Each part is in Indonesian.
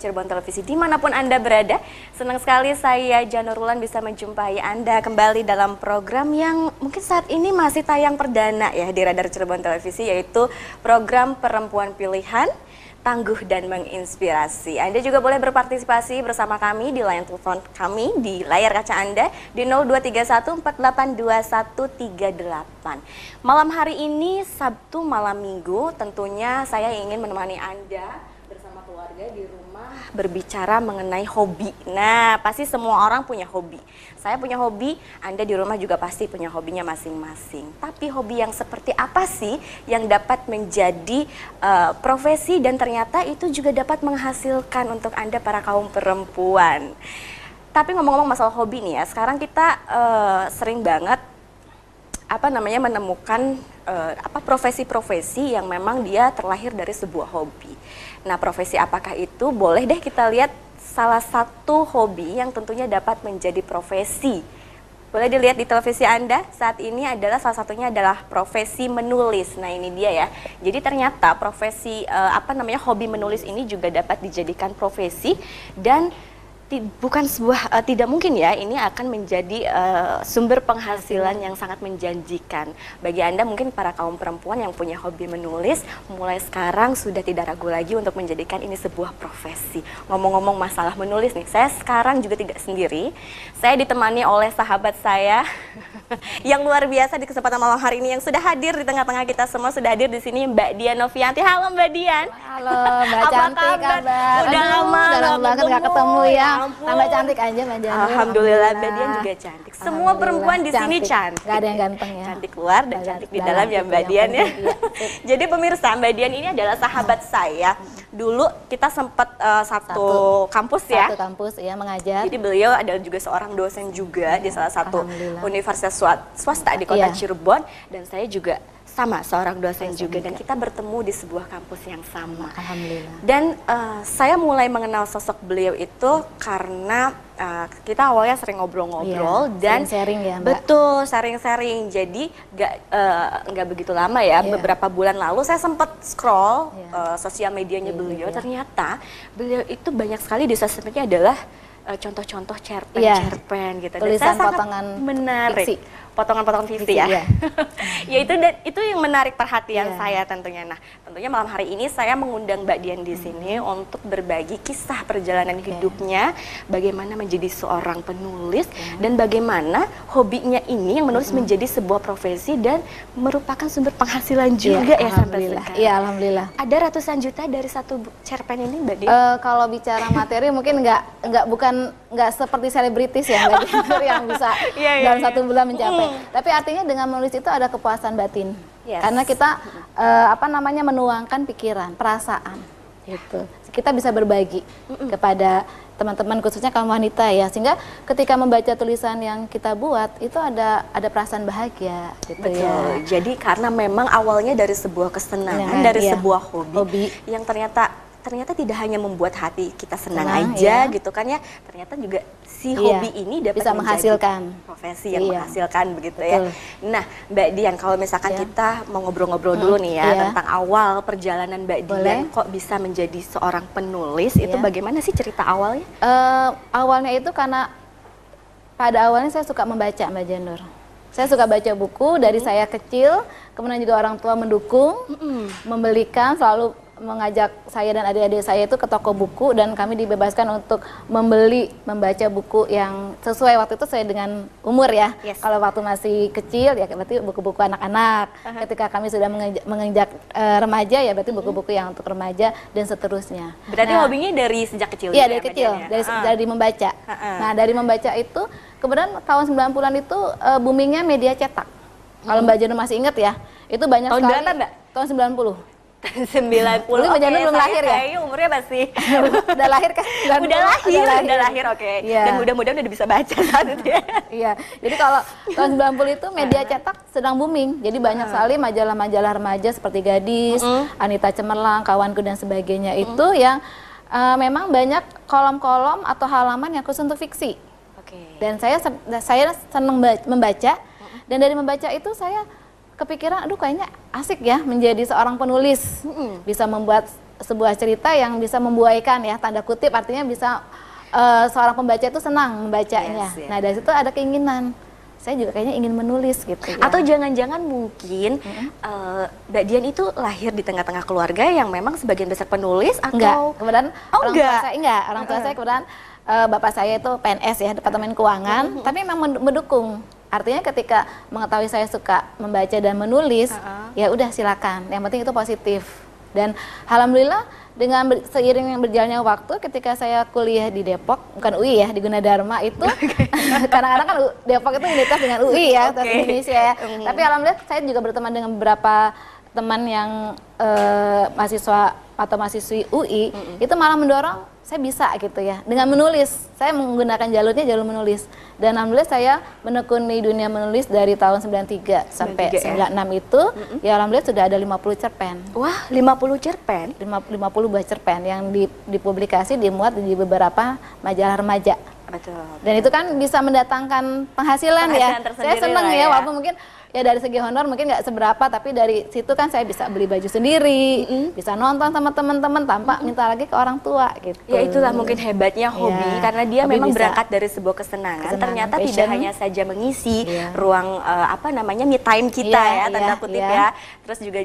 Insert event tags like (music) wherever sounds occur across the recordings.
Cirebon Televisi Di mana pun Anda berada. Senang sekali saya Janurulan bisa menjumpai Anda kembali dalam program yang mungkin saat ini masih tayang perdana ya di Radar Cirebon Televisi Yaitu program Perempuan Pilihan tangguh dan menginspirasi. Anda juga boleh berpartisipasi bersama kami di layar telepon kami di layar kaca Anda di 0231482138. Malam hari ini Sabtu malam Minggu tentunya saya ingin menemani Anda bersama keluarga di berbicara mengenai hobi. Nah, pasti semua orang punya hobi. Saya punya hobi, Anda di rumah juga pasti punya hobinya masing-masing. Tapi hobi yang seperti apa sih yang dapat menjadi uh, profesi dan ternyata itu juga dapat menghasilkan untuk Anda para kaum perempuan. Tapi ngomong-ngomong masalah hobi nih ya, sekarang kita uh, sering banget apa namanya menemukan uh, apa profesi-profesi yang memang dia terlahir dari sebuah hobi. Nah, profesi apakah itu? Boleh deh kita lihat salah satu hobi yang tentunya dapat menjadi profesi. Boleh dilihat di televisi Anda saat ini adalah salah satunya adalah profesi menulis. Nah, ini dia ya. Jadi ternyata profesi uh, apa namanya hobi menulis ini juga dapat dijadikan profesi dan bukan sebuah uh, tidak mungkin ya ini akan menjadi uh, sumber penghasilan yang sangat menjanjikan. Bagi anda mungkin para kaum perempuan yang punya hobi menulis mulai sekarang sudah tidak ragu lagi untuk menjadikan ini sebuah profesi. Ngomong-ngomong masalah menulis nih saya sekarang juga tidak sendiri. Saya ditemani oleh sahabat saya (laughs) yang luar biasa di kesempatan malam hari ini yang sudah hadir di tengah-tengah kita semua sudah hadir di sini Mbak Dian Novianti. Halo Mbak Dian. Halo Mbak Apa cantik kabar? kabar? Udah Aduh, lama udah lama banget nggak ketemu. ketemu ya. Ya ampun. tambah cantik aja Mbak Janur Alhamdulillah Mbak Dian juga cantik. Semua perempuan di sini cantik. Gak ada yang ganteng ya Cantik luar dan cantik di dalam ya Mbak Dian ya. iya. (laughs) Jadi pemirsa Mbak Dian ini adalah sahabat saya. Dulu kita sempat uh, satu, Satu. kampus ya. satu kampus ya mengajar Jadi beliau adalah juga seorang dosen juga di salah satu universitas swa- swasta di kota Iya. Cirebon dan saya juga sama seorang dosen Dosen juga dan kita bertemu di sebuah kampus yang sama. Alhamdulillah Dan eh, saya mulai mengenal sosok beliau itu karena eh, kita awalnya sering ngobrol-ngobrol Iya, dan sharing-sharing ya, Mbak. betul sharing-sharing. Jadi nggak eh, nggak begitu lama ya, Iya. beberapa bulan lalu saya sempat scroll Iya. eh, sosial medianya Iya, beliau. iya. Ternyata beliau itu banyak sekali di sosial media adalah contoh-contoh cerpen, Iya. cerpen gitu. Dan Tulisan saya sangat potongan menarik. fiksi. Potongan-potongan fiksi, Fiksi, ya. iya. (laughs) ya itu dan itu yang menarik perhatian Iya. saya tentunya. Nah, tentunya malam hari ini saya mengundang Mbak Dian di sini untuk berbagi kisah perjalanan Oke. hidupnya, bagaimana menjadi seorang penulis dan bagaimana hobinya ini yang menulis menjadi sebuah profesi dan merupakan sumber penghasilan juga Iya, ya sampai Alhamdulillah sekarang. iya Alhamdulillah Ada ratusan juta dari satu cerpen ini Mbak Dian. Eh, kalau bicara materi mungkin nggak nggak bukan nggak seperti selebritis ya (laughs) yang bisa Iya, iya, dalam iya. satu bulan mencapai. Mm. Tapi artinya dengan menulis itu ada kepuasan batin. Yes. Karena kita eh, apa namanya menuangkan pikiran, perasaan gitu. Kita bisa berbagi kepada teman-teman khususnya kaum wanita ya sehingga ketika membaca tulisan yang kita buat itu ada ada perasaan bahagia gitu Betul. ya. Jadi karena memang awalnya dari sebuah kesenangan, Kesenangan, dari iya. sebuah hobi, Hobi. yang ternyata ternyata tidak hanya membuat hati kita senang, Senang, aja iya. gitu kan ya. Ternyata juga si Iya, hobi ini dapat bisa menghasilkan. profesi yang Iya. menghasilkan begitu ya. Betul. Nah, Mbak Dian kalau misalkan Iya. kita mau ngobrol-ngobrol dulu nih ya iya. tentang awal perjalanan Mbak Dian Boleh. kok bisa menjadi seorang penulis, itu Iya. bagaimana sih cerita awalnya? Eh, awalnya itu karena pada awalnya saya suka membaca Mbak Janur. Saya suka baca buku dari saya kecil, kemudian juga orang tua mendukung, membelikan selalu mengajak saya dan adik-adik saya itu ke toko buku dan kami dibebaskan untuk membeli membaca buku yang sesuai waktu itu saya dengan umur ya. Yes. Kalau waktu masih kecil ya berarti buku-buku anak-anak. Ketika kami sudah menginjak eh, remaja ya berarti buku-buku yang untuk remaja dan seterusnya. Berarti Nah, hobinya dari sejak kecil Iya dari ya, kecil, ya? dari Ah. dari membaca. Ha-ha. Nah dari membaca itu, kemudian tahun 90-an itu eh, boomingnya media cetak. Kalau Mbak Janu masih ingat ya, itu banyak Tahun sekali. berapa, Mbak? Tahun 90. 90. Dulu Mbak Janu Oke, belum lahir ya? Kayaknya umurnya masih (laughs) udah lahir kan? (laughs) 90? udah lahir, udah lahir, oke. Iya. Dan mudah-mudahan udah bisa baca saat itu ya. Iya, jadi kalau tahun 90 itu media cetak sedang booming. Jadi banyak sekali majalah-majalah remaja seperti Gadis, Anita Cemerlang, kawanku dan sebagainya itu yang Uh, memang banyak kolom-kolom atau halaman yang khusus untuk fiksi. Oke. Dan saya saya senang ba- membaca dan dari membaca itu saya kepikiran aduh kayaknya asik ya menjadi seorang penulis. Mm-mm. Bisa membuat sebuah cerita yang bisa membuaikan ya tanda kutip artinya bisa eh, seorang pembaca itu senang membacanya. Yes, yes. Nah, dari situ ada keinginan. Saya juga kayaknya ingin menulis gitu ya. Atau jangan-jangan mungkin eh, Mbak Dian itu lahir di tengah-tengah keluarga yang memang sebagian besar penulis Enggak, atau kemudian Oh, orang enggak? tua saya enggak, orang tua saya kemudian eh, bapak saya itu PNS ya, Departemen Keuangan, tapi memang men- mendukung. Artinya ketika mengetahui saya suka membaca dan menulis, Uh-uh. ya udah silakan. Yang penting itu positif. Dan alhamdulillah dengan ber- seiring yang berjalannya waktu ketika saya kuliah di Depok, bukan UI ya, di Gunadarma itu (laughs) (laughs) kadang-kadang kan Depok itu identitas dengan UI ya. Universitas Indonesia ya. Mhm. Tapi alhamdulillah saya juga berteman dengan beberapa teman yang eh, mahasiswa atau mahasiswi UI itu malah mendorong saya bisa gitu ya dengan menulis. Saya menggunakan jalurnya jalur menulis. Dan alhamdulillah saya menekuni dunia menulis dari tahun 93 sampai 93 ya? 96 itu ya alhamdulillah sudah ada 50 cerpen. Wah, 50 cerpen. lima- 50 buah cerpen yang di- dipublikasi dimuat di beberapa majalah remaja Betul. dan itu kan bisa mendatangkan penghasilan, Penghasilan ya. Saya seneng ya, ya. walaupun mungkin ya dari segi honor mungkin nggak seberapa, tapi dari situ kan saya bisa beli baju sendiri, bisa nonton sama teman-teman tanpa minta lagi ke orang tua gitu. Ya itulah mungkin hebatnya hobi Iya, karena dia hobi memang bisa. berangkat dari sebuah kesenangan, Kesenangan, ternyata tidak passion. hanya saja mengisi Iya. ruang eh, apa namanya me time kita Iya, ya tanda iya, kutip iya. ya. Terus juga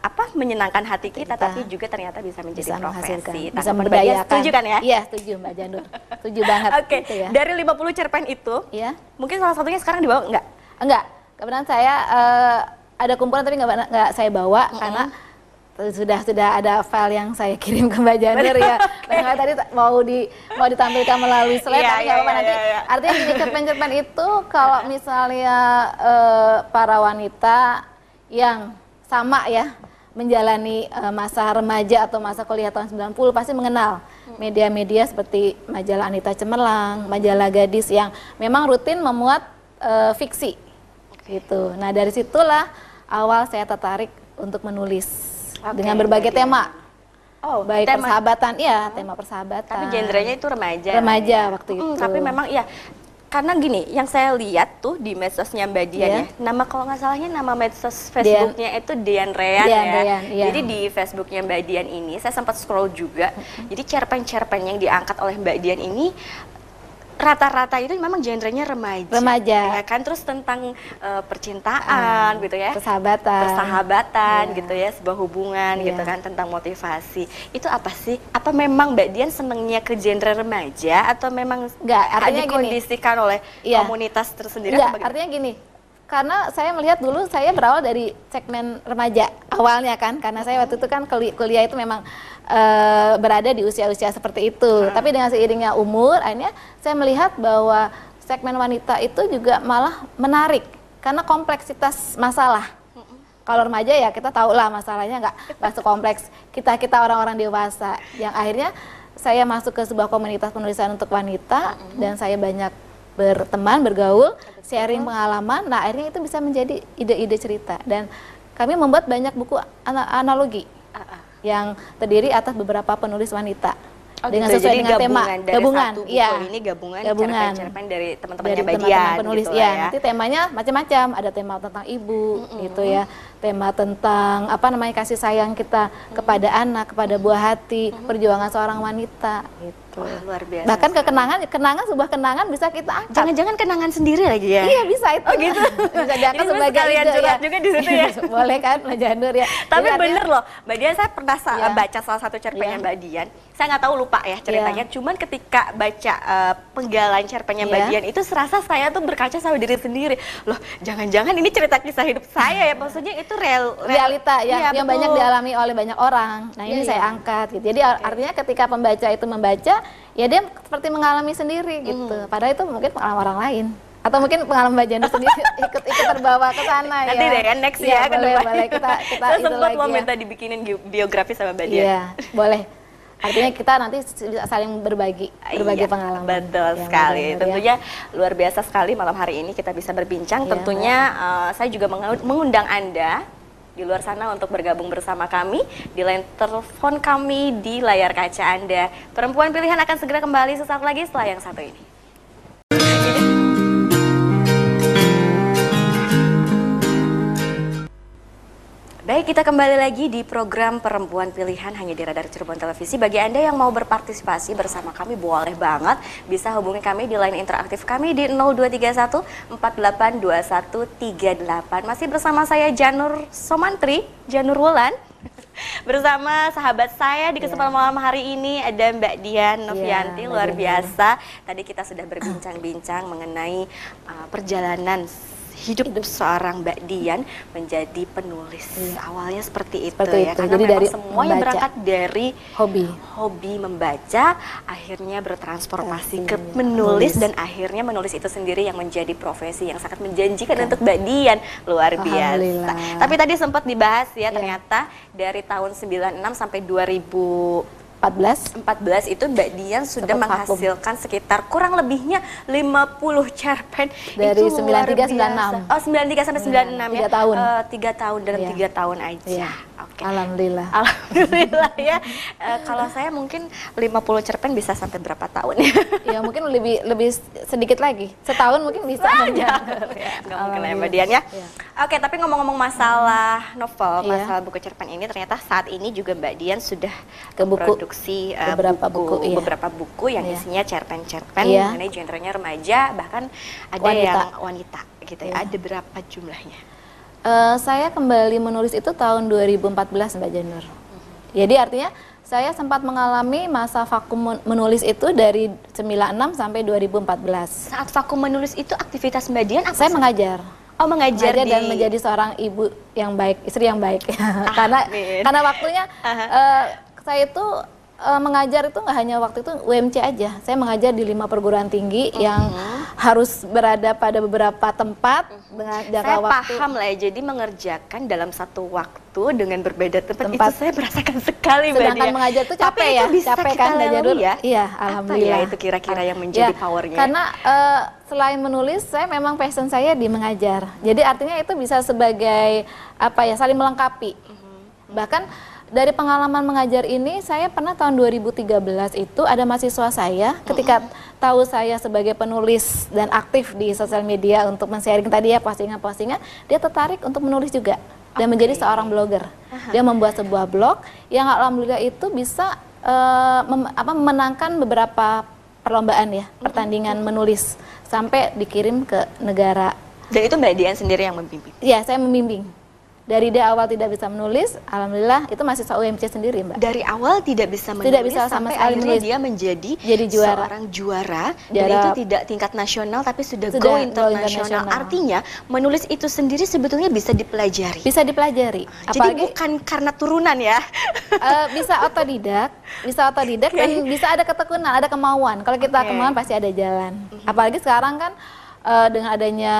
apa menyenangkan hati kita, Kita. tapi juga ternyata bisa menjadi bisa profesi. bisa memberdayakan. Setuju kan ya? Iya, setuju Mbak Jandur. Setuju banget (laughs) Oke, gitu ya. dari 50 cerpen itu, Iya. mungkin salah satunya sekarang dibawa enggak? Enggak, kebetulan saya eh, ada kumpulan tapi nggak nggak saya bawa karena sudah sudah ada file yang saya kirim ke Mbak Janur ya. Makanya tadi ta- mau di mau ditampilkan melalui slide tapi iya, nggak apa-apa iya, nanti. iya, iya. Artinya gini cerpen-cerpen itu kalau misalnya eh, para wanita yang sama ya menjalani eh, masa remaja atau masa kuliah tahun 90 pasti mengenal media-media seperti majalah Anita Cemerlang, majalah Gadis yang memang rutin memuat eh, fiksi gitu. Nah dari situlah awal saya tertarik untuk menulis Oke, dengan berbagai ya. tema, Oh, baik tema. persahabatan, iya tema persahabatan. Tapi genrenya itu remaja. Remaja ya. waktu itu. Tapi memang iya. Karena gini, yang saya lihat tuh di medsosnya Mbak Dian Iya. ya, nama kalau nggak salahnya nama medsos Facebooknya itu Dian Rean Dian ya. Rean, iya. Jadi di Facebooknya Mbak Dian ini, saya sempat scroll juga. Jadi cerpen-cerpen yang diangkat oleh Mbak Dian ini rata-rata itu memang genrenya remaja. Remaja. Ya kan terus tentang eh, percintaan gitu ya. persahabatan. Persahabatan Iya. gitu ya, sebuah hubungan Iya. gitu kan tentang motivasi. Itu apa sih? Apa memang Mbak Dian senengnya ke genre remaja atau memang Nggak, artinya gini. dikondisikan oleh Iya. komunitas tersendiri? Enggak, artinya gini. Karena saya melihat dulu saya berawal dari segmen remaja awalnya kan, karena saya waktu itu kan kuli- kuliah itu memang eh, berada di usia-usia seperti itu. Tapi dengan seiringnya umur, akhirnya saya melihat bahwa segmen wanita itu juga malah menarik. Karena kompleksitas masalah. Kalau remaja ya kita tahu lah masalahnya nggak nggak (laughs) sekompleks kita kita orang-orang dewasa. Yang akhirnya saya masuk ke sebuah komunitas penulisan untuk wanita dan saya banyak berteman bergaul sharing pengalaman nah akhirnya itu bisa menjadi ide-ide cerita. Dan kami membuat banyak buku ana- analogi Ah, ah. yang terdiri atas beberapa penulis wanita. Oh, dengan gitu. sesuai Jadi dengan tema. gabungan dari gabungan satu buku iya. ini gabungan, Gabungan. cerpen-cerpen dari teman-temannya dari Mbak teman-teman Dian penulis gitu ya, ya. nanti temanya macam-macam. Ada tema tentang ibu gitu ya. Tema tentang apa namanya kasih sayang kita kepada anak kepada buah hati perjuangan seorang wanita gitu Wah, luar biasa. bahkan kekenangan kenangan sebuah kenangan bisa kita angkat Jangan-jangan kenangan sendiri lagi ya? iya bisa itu Oh gitu. (laughs) bisa diangkat sebagai sekalian ide ya. juga di situ ya? (laughs) boleh kan Mbak Janur ya Tapi artinya- bener loh, Mbak Dian saya pernah sa- Iya. baca salah satu cerpennya Iya. Mbak Dian. Saya nggak tahu lupa ya ceritanya. Cuman ketika baca eh, penggalan cerpennya Mbak Iya. Dian itu serasa saya tuh berkaca sama diri sendiri. Loh, jangan-jangan ini cerita kisah hidup saya ya. Maksudnya itu real, real- realita ya, Iya, yang betul. banyak dialami oleh banyak orang. Nah ini Iya, saya iya. angkat gitu. Jadi ar- artinya ketika pembaca itu membaca, ya dia seperti mengalami sendiri gitu. Hmm. Padahal itu mungkin pengalaman orang lain. Atau mungkin pengalaman Mbak Janda sendiri (laughs) ikut ikut terbawa ke sana ya. Nanti deh kan next Iya, ya ke boleh, depan. boleh kita (laughs) kita Saya itu sempat lagi mau ya. minta dibikinin gi- biografi sama Mbak Dian. Iya, (laughs) boleh. Artinya kita nanti bisa saling berbagi berbagi Iya, pengalaman. Betul Ya, sekali. Mbak Janur ya. Tentunya luar biasa sekali malam hari ini kita bisa berbincang. Iya, Tentunya eh, saya juga mengu- mengundang Anda di luar sana untuk bergabung bersama kami di line telepon kami di layar kaca Anda. Perempuan pilihan akan segera kembali sesaat lagi setelah yang satu ini. Baik, kita kembali lagi di program Perempuan Pilihan hanya di Radar Cirebon Televisi. Bagi Anda yang mau berpartisipasi bersama kami, boleh banget. Bisa hubungi kami di line interaktif kami di 0231 482138. Masih bersama saya Janur Somantri, Janur Wulan. (laughs) Bersama sahabat saya di kesempatan yeah. malam hari ini ada Mbak Dian Novianti, yeah, luar biasa. Tadi kita sudah berbincang-bincang mengenai uh, perjalanan hidup, hidup seorang Mbak Dian menjadi penulis. Hmm. Awalnya seperti itu seperti ya, itu. karena Jadi dari semuanya membaca. berangkat dari hobi, hobi membaca, akhirnya bertransformasi ke menulis, dan akhirnya menulis itu sendiri yang menjadi profesi yang sangat menjanjikan ya. untuk Mbak Dian luar biasa. Tapi tadi sempat dibahas ya, ya ternyata dari tahun 96 sampai 2000 14 14 itu Mbak Dian sudah Sempat menghasilkan vakum. sekitar kurang lebihnya 50 cerpen dari itu 93 96. Oh 93 sampai 96 ya. 3 ya. tahun. Uh, 3 tahun dalam yeah. 3 tahun aja. Yeah. Okay. Alhamdulillah. Alhamdulillah ya. Uh, kalau saya mungkin 50 cerpen bisa sampai berapa tahun (laughs) ya? ya mungkin lebih lebih sedikit lagi. Setahun mungkin bisa aja. ya, (laughs) mungkin ya Mbak Dian ya. ya. Oke, okay, tapi ngomong-ngomong masalah novel, yeah. masalah buku cerpen ini ternyata saat ini juga Mbak Dian sudah ke buku memproduksi uh, beberapa buku, buku iya. beberapa buku yang iya. isinya cerpen-cerpen iya. mengenai genrenya remaja bahkan ada wanita. yang wanita gitu ya. iya. ya. Ada berapa jumlahnya? Uh, saya kembali menulis itu tahun 2014 Mbak Janur. Uh -huh. Jadi artinya saya sempat mengalami masa vakum menulis itu dari 96 sampai 2014. Saat vakum menulis itu aktivitas Mbak Dian apa? Saya mengajar. Oh mengajar, mengajar di... dan menjadi seorang ibu yang baik, istri yang baik. Ah, (laughs) karena karena waktunya uh, saya itu uh, mengajar itu nggak hanya waktu itu UMC aja. Saya mengajar di lima perguruan tinggi uh -huh. yang harus berada pada beberapa tempat uh -huh. dengan jangka saya waktu. Saya paham lah ya. Jadi mengerjakan dalam satu waktu dengan berbeda tempat, tempat. itu saya merasakan sekali Sedangkan Mbak mengajar itu capek Tapi ya, itu bisa capek kan belajar dulu ya. Iya, alhamdulillah. Apa ya itu kira-kira yang menjadi ya, powernya? Karena uh, selain menulis, saya memang passion saya di mengajar. Jadi artinya itu bisa sebagai apa ya, saling melengkapi. Uh -huh. Bahkan dari pengalaman mengajar ini saya pernah tahun 2013 itu ada mahasiswa saya ketika tahu saya sebagai penulis dan aktif di sosial media untuk men-sharing tadi ya postingan-postingan dia tertarik untuk menulis juga dan okay. menjadi seorang blogger. Dia membuat sebuah blog yang alhamdulillah itu bisa uh, mem apa memenangkan beberapa perlombaan ya, pertandingan menulis sampai dikirim ke negara. Dan itu Mbak Dian sendiri yang membimbing? Iya, saya membimbing dari dia awal tidak bisa menulis, alhamdulillah itu masih UMC sendiri, Mbak. Dari awal tidak bisa menulis tidak bisa sama sampai akhirnya dia menjadi jadi juara. seorang juara, juara dan itu tidak tingkat nasional tapi sudah, sudah go internasional. Artinya menulis itu sendiri sebetulnya bisa dipelajari. Bisa dipelajari. Apalagi, Jadi bukan karena turunan ya. Uh, (laughs) bisa otodidak, bisa otodidak dan bisa ada ketekunan, ada kemauan. Kalau kita okay. kemauan pasti ada jalan. Mm -hmm. Apalagi sekarang kan uh, dengan adanya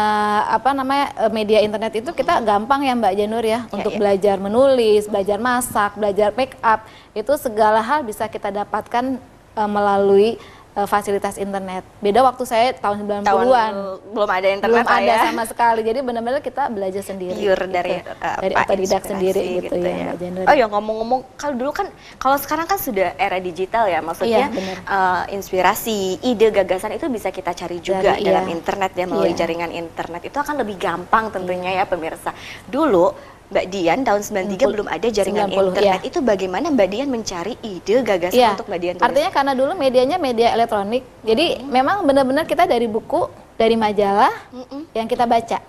apa namanya uh, media internet itu kita gampang ya Mbak Janur ya, ya untuk ya. belajar menulis, belajar masak, belajar make up itu segala hal bisa kita dapatkan uh, melalui uh, fasilitas internet. Beda waktu saya tahun 90-an. Belum ada internet Belum ada ya. sama sekali. Jadi benar-benar kita belajar sendiri. Pure gitu. dari uh, dari otodidak sendiri gitu, gitu ya, ya. Oh ya ngomong-ngomong kalau dulu kan kalau sekarang kan sudah era digital ya. Maksudnya iya, uh, inspirasi, ide, gagasan itu bisa kita cari juga dari, dalam iya. internet ya melalui iya. jaringan internet. Itu akan lebih gampang tentunya iya. ya pemirsa. Dulu Mbak Dian tahun 93 belum ada jaringan 90, internet. Ya. Itu bagaimana Mbak Dian mencari ide gagasan ya. untuk Mbak Dian tulis? Artinya karena dulu medianya media elektronik. Jadi hmm. memang benar-benar kita dari buku, dari majalah hmm. yang kita baca.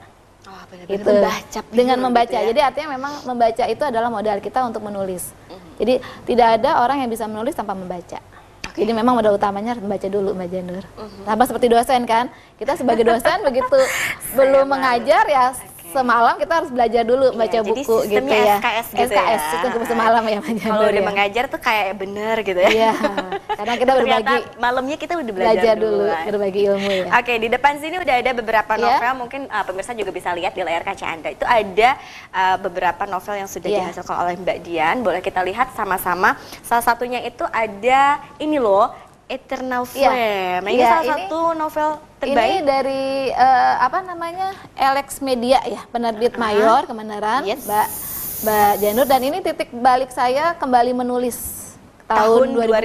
Oh, benar -benar itu membaca dengan membaca. Gitu ya? Jadi artinya memang membaca itu adalah modal kita untuk menulis. Hmm. Jadi tidak ada orang yang bisa menulis tanpa membaca. Okay. Jadi memang modal utamanya harus membaca dulu Mbak Janur. Uh -huh. Sama seperti dosen kan, kita sebagai dosen (laughs) begitu belum mengajar ya semalam kita harus belajar dulu iya, baca buku gitu ya. SKS gitu SKS ya. itu semalam ya Kalau udah ya. mengajar tuh kayak bener gitu ya. Iya. Karena kita berbagi malamnya kita udah belajar, belajar dulu, dulu berbagi ilmu ya. Oke, di depan sini udah ada beberapa iya. novel yeah. mungkin uh, pemirsa juga bisa lihat di layar kaca Anda. Itu ada uh, beberapa novel yang sudah yeah. dihasilkan oleh Mbak Dian. Boleh kita lihat sama-sama. Salah satunya itu ada ini loh Eternal iya. Flame. Ya. Ini ya, salah ini, satu novel terbaik. Ini dari uh, apa namanya? Alex Media ya, penerbit uh -huh. mayor kebenaran, yes. Mbak Mbak Janur dan ini titik balik saya kembali menulis tahun, Tahun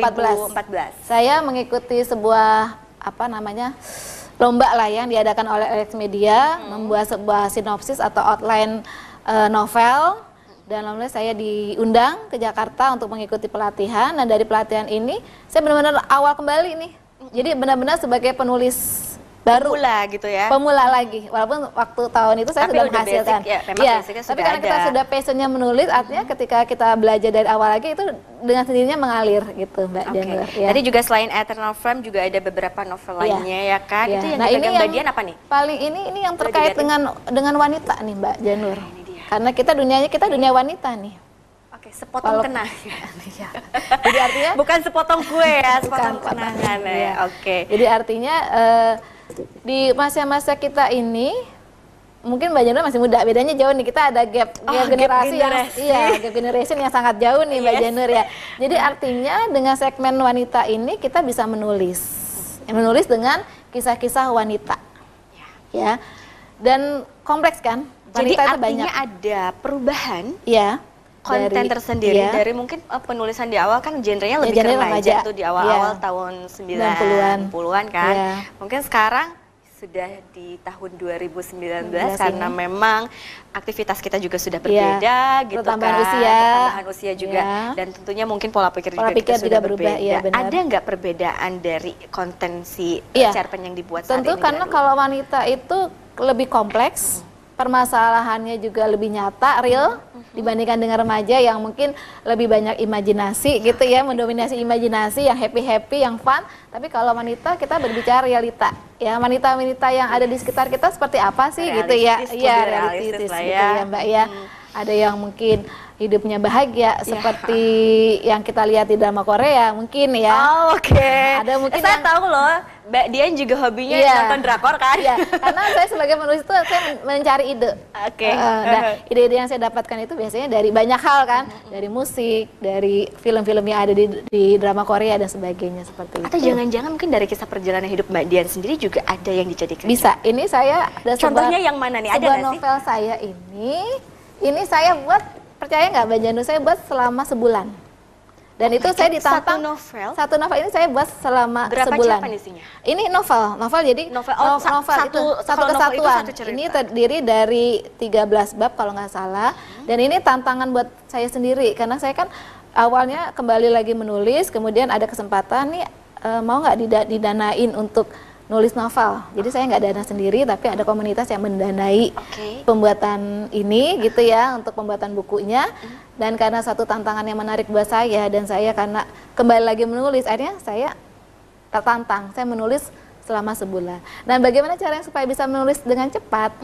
2014. 2014. Saya mengikuti sebuah apa namanya lomba lah yang diadakan oleh Alex Media membuat sebuah sinopsis atau outline eh, novel dan alhamdulillah saya diundang ke Jakarta untuk mengikuti pelatihan dan dari pelatihan ini saya benar-benar awal kembali nih jadi benar-benar sebagai penulis baru Pemula gitu ya. pemula lagi walaupun waktu tahun itu saya Tapi sudah udah menghasilkan basic ya, Iya, basicnya tapi sudah karena kita ada. sudah passionnya menulis artinya ketika kita belajar dari awal lagi itu dengan sendirinya mengalir gitu mbak Oke. Janur ya. Tadi juga selain Eternal Flame juga ada beberapa novel Iya. lainnya ya kan. Iya. Itu yang Nah, ini yang Mbak Dian apa nih? paling ini ini yang terkait dengan dengan wanita nih mbak Janur. Karena kita dunianya kita dunia wanita nih Oke, sepotong Kalau- kenang. (laughs) Iya. jadi artinya Bukan sepotong kue ya, sepotong Bukan, kenangan ya. Iya. Oke. Jadi artinya eh, di masa-masa kita ini mungkin Mbak Janur masih muda, bedanya jauh nih. Kita ada gap, Oh, gap gap generasi yang generasi. iya, gap generation yang sangat jauh nih Mbak Yes. Janur ya. Jadi artinya dengan segmen wanita ini kita bisa menulis. Menulis dengan kisah-kisah wanita. Ya. Dan kompleks kan? Jadi itu artinya banyak. ada perubahan Iya. konten dari- tersendiri iya. dari mungkin eh, penulisan di awal kan genrenya Ya, lebih ke genrenya remaja tuh di awal-awal Iya. tahun 90-an. 90-an kan. Iya. Mungkin sekarang sudah di tahun 2019 19 karena memang aktivitas kita juga sudah Iya. berbeda gitu Pertambahan kan. usia. Pertambahan usia juga Iya. dan tentunya mungkin pola pikir Pola juga pikir kita juga sudah berubah, berbeda. benar. Ada nggak perbedaan dari konten si Iya. cerpen yang dibuat saat Tentu ini karena dengan kalau wanita itu lebih kompleks, permasalahannya juga lebih nyata, real dibandingkan dengan remaja yang mungkin lebih banyak imajinasi gitu ya, mendominasi imajinasi yang happy-happy, yang fun. Tapi kalau wanita kita berbicara realita. Ya, wanita-wanita yang ada di sekitar kita seperti apa sih gitu ya. Realistis, Iya, lebih realistis realistis lah gitu ya. ya, Mbak ya. Ada yang mungkin hidupnya bahagia seperti yang kita lihat di drama Korea mungkin ya. Oh, oke. Ada mungkin Saya yang- tahu loh, Mbak Dian juga hobinya Iya. nonton drakor kan? Iya, karena saya sebagai penulis itu saya men- mencari ide. Oke. Eh, nah, ide-ide yang saya dapatkan itu biasanya dari banyak hal kan, dari musik, dari film-film yang ada di, di drama Korea dan sebagainya seperti Atau itu. jangan-jangan mungkin dari kisah perjalanan hidup Mbak Dian sendiri juga ada yang dijadikan. Bisa. Ini saya ada sebuah- Contohnya yang mana nih? Ada sebuah nggak sih? novel saya ini, ini saya buat percaya nggak Mbak Janu saya buat selama sebulan. Dan itu saya ditantang Satu novel? Satu novel ini saya buat selama Berapa sebulan. cerpen isinya? Ini novel, novel jadi Novel, oh, no- novel satu- itu satu kalau novel itu kesatuan. satu cerita. ini terdiri dari 13 bab kalau nggak salah. Dan ini tantangan buat saya sendiri karena saya kan awalnya kembali lagi menulis, kemudian ada kesempatan nih eh, mau nggak dida- didanain untuk nulis novel. Jadi saya nggak dana sendiri, tapi ada komunitas yang mendanai Oke. pembuatan ini gitu ya untuk pembuatan bukunya. Dan karena satu tantangan yang menarik buat saya dan saya karena kembali lagi menulis, akhirnya saya tertantang. Saya menulis selama sebulan. Dan bagaimana caranya supaya bisa menulis dengan cepat?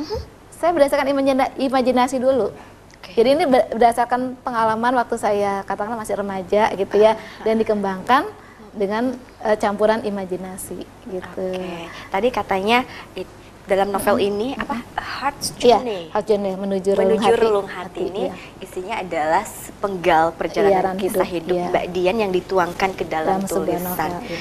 Saya berdasarkan imajina- imajinasi dulu. Oke. Jadi ini ber- berdasarkan pengalaman waktu saya katakanlah masih remaja gitu ya (laughs) dan dikembangkan dengan eh, campuran imajinasi gitu. Oke. Tadi katanya it- dalam novel ini apa? Heart's Iya, Journey. Heart Journey menuju, relung Menuju hati. relung hati, ini iya. isinya adalah sepenggal perjalanan Perjalanan kisah hidup, iya. Mbak Dian yang dituangkan ke dalam, dalam tulisan. iya.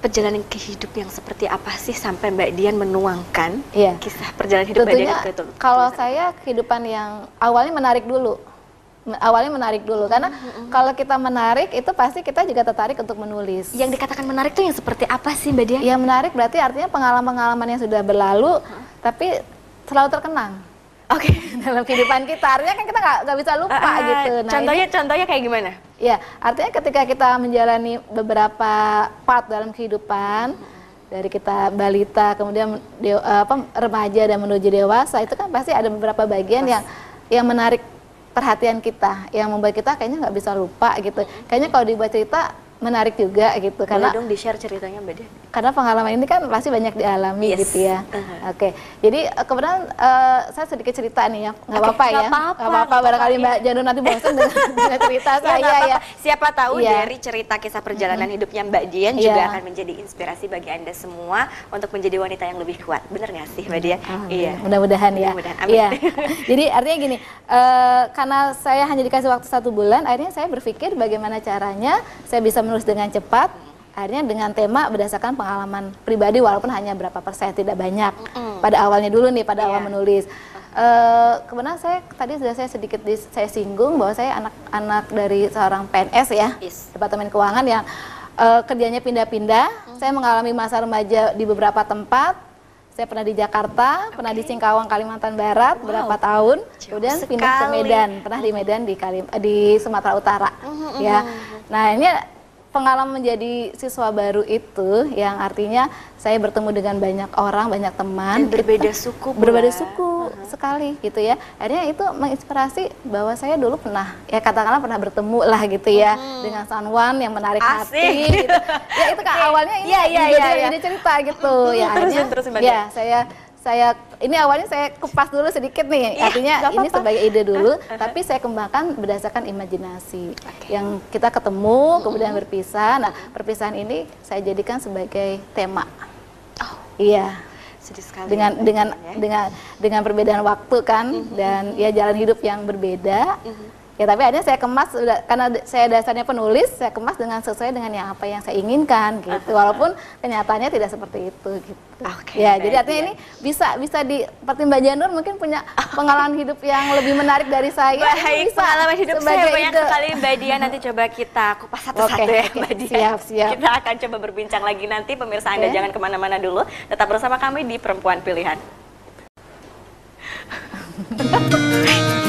Perjalanan ke hidup yang seperti apa sih sampai Mbak Dian menuangkan Iya. kisah perjalanan hidup Mbak Dian Tentunya ke kalau saya kehidupan yang awalnya menarik dulu. Awalnya menarik dulu karena kalau kita menarik itu pasti kita juga tertarik untuk menulis. yang dikatakan menarik tuh yang seperti apa sih Mbak Dian? Yang menarik berarti artinya pengalaman-pengalaman yang sudah berlalu tapi selalu terkenang Oke. (laughs) dalam kehidupan kita. Artinya kan kita nggak bisa lupa ah, gitu. Nah, ini- contohnya contohnya kayak gimana? Ya, artinya ketika kita menjalani beberapa part dalam kehidupan dari kita balita kemudian de- apa remaja dan menuju dewasa itu kan pasti ada beberapa bagian yang yang menarik perhatian kita, yang membuat kita kayaknya nggak bisa lupa gitu. Kayaknya kalau dibuat cerita menarik juga gitu Karena karena dong di share ceritanya Mbak Dian. karena pengalaman ini kan pasti banyak dialami Yes. gitu ya. Uh-huh. Oke, jadi eh, kebetulan eh, saya sedikit cerita nih ya, nggak Oke, apa-apa ya, nggak apa-apa. Barangkali Mbak iya. Janu nanti bosan dengan, (laughs) dengan cerita Ya, saya ya. apa-apa. Siapa tahu Iya. dari cerita kisah perjalanan hidupnya Mbak Dian Iya. juga akan menjadi inspirasi bagi Anda semua untuk menjadi wanita yang lebih kuat. Bener nggak sih Mbak Dian? Alhamdulillah. Mudah-mudahan ya. Mudah-mudahan. Amin. Iya. (laughs) Jadi artinya gini, eh, karena saya hanya dikasih waktu satu bulan, akhirnya saya berpikir bagaimana caranya saya bisa menulis dengan cepat. Akhirnya dengan tema berdasarkan pengalaman pribadi walaupun hanya berapa persen tidak banyak. Pada awalnya dulu nih, pada awal Iya. menulis. Uh, saya tadi sudah saya sedikit di, saya singgung bahwa saya anak-anak dari seorang PNS ya, Yes. Departemen Keuangan yang uh, kerjanya pindah-pindah. Hmm. Saya mengalami masa remaja di beberapa tempat. Saya pernah di Jakarta, pernah di Singkawang, Kalimantan Barat Wow. berapa tahun. Jauh Kemudian pindah ke sekali. Medan, pernah di Medan di Kalim, di Sumatera Utara. Hmm, Ya. Nah ini pengalaman menjadi siswa baru itu yang artinya saya bertemu dengan banyak orang, banyak teman, Dan berbeda suku pula. berbeda suku sekali gitu ya. Akhirnya itu menginspirasi bahwa saya dulu pernah ya katakanlah pernah bertemu lah gitu ya dengan someone yang menarik Asik. hati gitu. Ya itu kan (laughs) awalnya ini dia- iya. dia cerita gitu ya. (laughs) Akhirnya terusin, Mbak ya saya saya ini awalnya saya kupas dulu sedikit nih. Iya, Artinya nggak ini apa-apa. sebagai ide dulu, tapi saya kembangkan berdasarkan imajinasi. Yang kita ketemu kemudian berpisah. Nah, perpisahan ini saya jadikan sebagai tema. Oh, Iya sedih sekali. dengan ya, dengan ya. dengan dengan perbedaan waktu kan dan ya jalan hidup yang berbeda ya tapi akhirnya saya kemas sudah karena saya dasarnya penulis saya kemas dengan sesuai dengan yang apa yang saya inginkan gitu walaupun kenyataannya tidak seperti itu gitu Oke, ya jadi artinya ya. ini bisa bisa di seperti Mbak Janur mungkin punya pengalaman (laughs) hidup yang lebih menarik dari saya Baik, bisa pengalaman hidup saya banyak ide. sekali Mbak Dian. Nanti coba kita kupas satu-satu Oke, ya. Mbak Dian. Siap, siap. Kita akan coba berbincang lagi nanti. Pemirsa Anda Oke. jangan ke mana-mana dulu. Tetap bersama kami di Perempuan Pilihan. (laughs)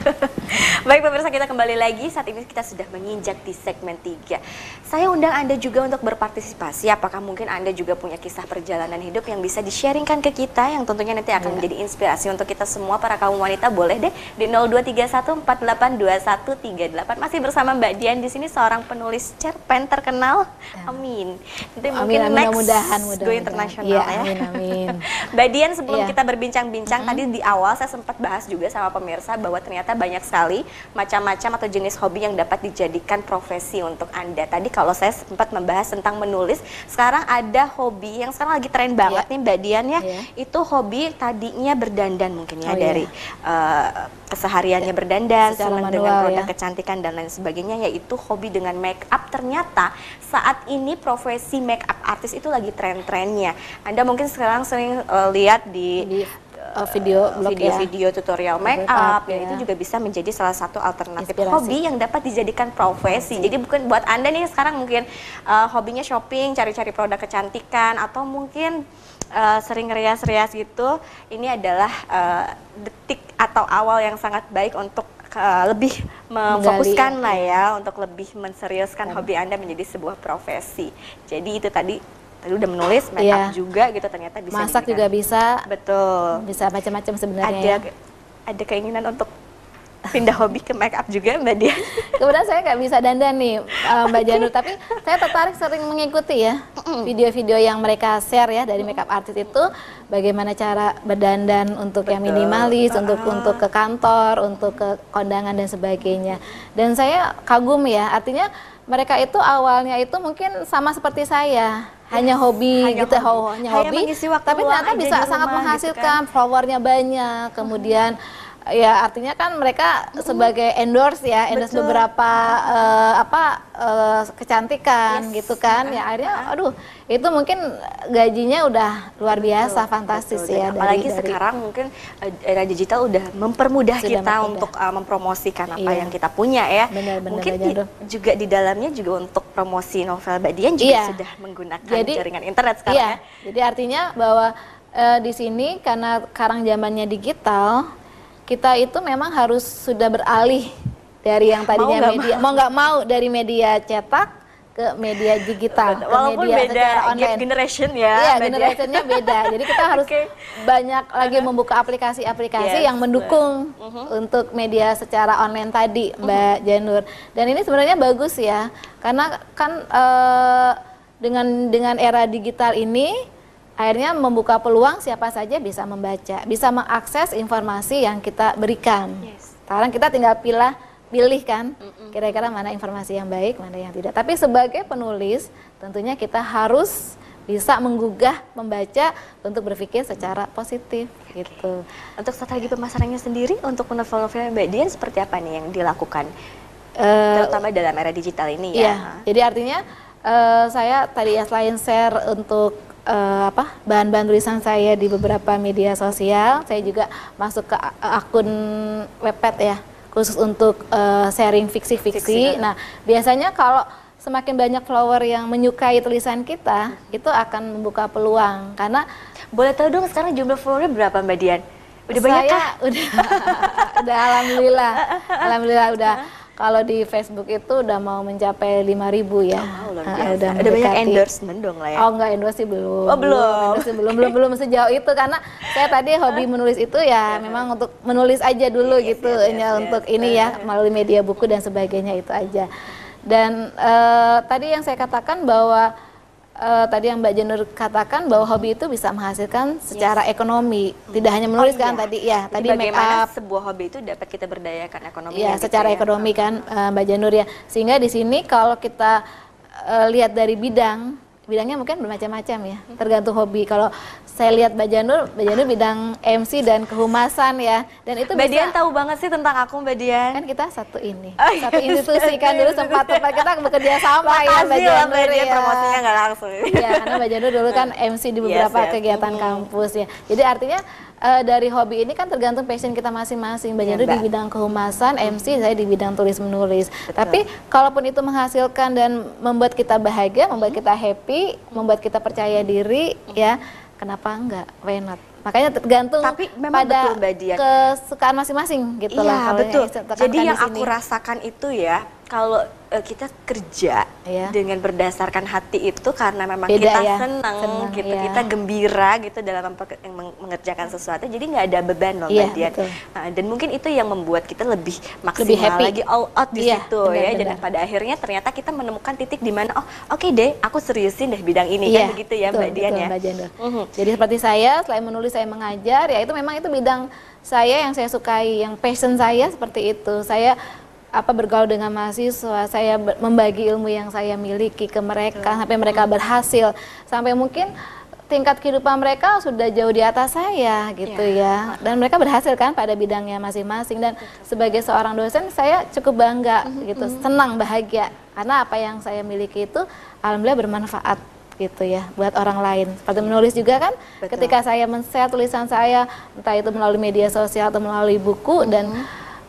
(laughs) Baik pemirsa kita kembali lagi. Saat ini kita sudah menginjak di segmen 3 Saya undang Anda juga untuk berpartisipasi. Apakah mungkin Anda juga punya kisah perjalanan hidup yang bisa di-sharingkan ke kita Yang tentunya nanti akan menjadi inspirasi untuk kita semua para kaum wanita? Boleh deh di 0231482138 Masih bersama Mbak Dian di sini seorang penulis cerpen terkenal. Amin. Nanti Amin, mungkin amin, next mudah-mudahan, go mudah-mudahan. internasional Iya, ya. amin, amin. (laughs) Mbak Dian sebelum Iya. kita berbincang-bincang tadi di awal saya sempat bahas juga sama pemirsa bahwa ternyata banyak sekali macam-macam atau jenis hobi yang dapat dijadikan profesi untuk Anda. Tadi kalau saya sempat membahas tentang menulis, sekarang ada hobi yang sekarang lagi tren banget Iya. nih Mbak Dian ya. Iya. Itu hobi tadinya berdandan mungkin ya Oh, iya. dari eh, kesehariannya berdandan, senang dengan produk ya. kecantikan dan lain sebagainya yaitu hobi dengan make up. Ternyata saat ini profesi make up artis itu lagi tren-trennya. Anda mungkin sekarang sering eh, lihat di di uh, video blog ya. video-video tutorial make up, up ya. ya. itu juga bisa menjadi salah satu alternatif Inspirasi. hobi yang dapat dijadikan profesi. Jadi bukan buat Anda nih sekarang mungkin uh, hobinya shopping, cari-cari produk kecantikan atau mungkin uh, sering rias-rias gitu. Ini adalah uh, detik atau awal yang sangat baik untuk uh, lebih memfokuskan Menggali, lah ya untuk lebih menseriuskan hobi Anda menjadi sebuah profesi. Jadi itu tadi tadi udah menulis make up Iya. juga gitu ternyata bisa masak juga bisa Betul bisa macam-macam sebenarnya ada ya. ada keinginan untuk pindah hobi ke make up juga Mbak Dian. (laughs) Kemudian saya nggak bisa dandan nih uh, Mbak Janu, (laughs) tapi saya tertarik sering mengikuti ya video-video yang mereka share ya dari makeup artist itu bagaimana cara berdandan untuk yang Betul. minimalis, untuk untuk ke kantor, untuk ke kondangan dan sebagainya. Dan saya kagum ya, artinya mereka itu awalnya itu mungkin sama seperti saya, hanya hobi hanya gitu, hobi. ho- hanya Hanya hobi, mengisi waktu tapi ternyata bisa sangat gitu menghasilkan followernya banyak, kemudian ya artinya kan mereka sebagai endorse ya, endorse Betul. beberapa eh, apa eh, kecantikan Yes. gitu kan, ya akhirnya aduh itu mungkin gajinya udah luar biasa, Betul, fantastis betul. Dan ya Apalagi dari, dari sekarang mungkin eh, era digital udah mempermudah Sudah kita mempermudah. untuk eh, mempromosikan apa Iya. yang kita punya ya. Benar-benar, mungkin Mbak di- juga di dalamnya juga untuk promosi novel Mbak Dian juga Iya. sudah menggunakan Jadi- jaringan internet sekarang Iya, ya. jadi artinya bahwa eh, di sini karena sekarang zamannya digital, kita itu memang harus sudah beralih dari yang tadinya nggak media mau nggak mau dari media cetak ke media digital, ke Walaupun media beda secara online. generation ya. Iya, generationnya beda. Jadi kita harus (laughs) Oke. banyak lagi membuka aplikasi-aplikasi Yes, yang mendukung untuk media secara online tadi, Mbak Janur. Dan ini sebenarnya bagus ya, karena kan eh, dengan dengan era digital ini akhirnya membuka peluang siapa saja bisa membaca, bisa mengakses informasi yang kita berikan. Yes. Sekarang kita tinggal pilih pilih kan kira-kira mana informasi yang baik, mana yang tidak. Tapi sebagai penulis tentunya kita harus bisa menggugah membaca untuk berpikir secara positif gitu. Untuk strategi pemasarannya sendiri untuk novel-novel Mbak Dian seperti apa nih yang dilakukan? Eh, Terutama dalam era digital ini Iya, ya. jadi artinya eh, saya tadi ya selain share untuk eh, apa bahan-bahan tulisan saya di beberapa media sosial. Saya juga masuk ke akun webpad ya khusus untuk eh, sharing fiksi-fiksi. Fiksi, Nah, biasanya kalau semakin banyak follower yang menyukai tulisan kita, itu akan membuka peluang karena Boleh tahu dong sekarang jumlah followernya berapa Mbak Dian? Udah banyak kah? udah (laughs) udah alhamdulillah. (laughs) alhamdulillah udah kalau di Facebook itu udah mau mencapai 5000 ya. Oh, luar Ah, udah Ada banyak endorsement dong lah ya. Oh enggak endorse sih belum. Oh, belum. endorse sih belum belum belum sejauh itu karena saya tadi hobi menulis itu ya memang untuk menulis aja dulu Yes, gitu yes, yes, hanya yes. untuk ini ya melalui media buku dan sebagainya itu aja. Dan eh, tadi yang saya katakan bahwa eh, tadi yang Mbak Jenur katakan bahwa hobi itu bisa menghasilkan secara ekonomi, tidak hanya menulis Oh, kan iya. tadi. Ya, Jadi tadi make up. sebuah hobi itu dapat kita berdayakan ekonomi Ya, secara ekonomi kan eh, Mbak Janur ya. Sehingga di sini kalau kita eh, lihat dari bidang, bidangnya mungkin bermacam-macam ya, tergantung hobi. Kalau saya lihat Mbak Janur, Mbak Janur bidang MC dan kehumasan ya. Dan itu Mbak bisa Dian tahu banget sih tentang aku Mbak Dian. kan kita satu ini, Oh, iya. satu institusi kan dulu sempat tempat kita bekerja sama ya Mbak lah Janur Mbak Dian ya. promosinya nggak langsung. Iya, karena Mbak Janur dulu kan MC di beberapa Yes, yes. kegiatan kampus ya. Jadi artinya eh, dari hobi ini kan tergantung passion kita masing-masing. Mbak Iya, Janur di bidang kehumasan, MC saya di bidang tulis menulis. Tapi kalaupun itu menghasilkan dan membuat kita bahagia, membuat kita happy, membuat kita percaya diri, ya kenapa enggak? Why not? Makanya tergantung Tapi memang pada betul, Mbak Dian. kesukaan masing-masing gitu Iya lah. kalau betul. tekankan Jadi di yang aku rasakan itu ya, kalau eh, kita kerja Iya. dengan berdasarkan hati itu karena memang Beda kita ya, senang, senang, gitu, iya. kita gembira gitu dalam mengerjakan sesuatu, jadi nggak ada beban loh Iya, Mbak. Nah, dan mungkin itu yang membuat kita lebih maksimal happy. lagi all out di Iya, situ benar, ya. Dan benar. pada akhirnya ternyata kita menemukan titik di mana oh oke deh, aku seriusin deh bidang ini kan begitu ya betul, Mbak Dian betul, ya. Mbak. Mhm. Jadi seperti saya, selain menulis saya mengajar, ya itu memang itu bidang saya yang saya sukai, yang passion saya seperti itu. Saya apa bergaul dengan mahasiswa, saya membagi ilmu yang saya miliki ke mereka sampai mereka berhasil, sampai mungkin tingkat kehidupan mereka sudah jauh di atas saya gitu Iya. ya. Dan mereka berhasil kan pada bidangnya masing-masing. Dan sebagai seorang dosen saya cukup bangga gitu, senang bahagia. Karena apa yang saya miliki itu alhamdulillah bermanfaat gitu ya buat orang lain. Seperti menulis juga kan, Betul. ketika saya men-share tulisan saya entah itu melalui media sosial atau melalui buku dan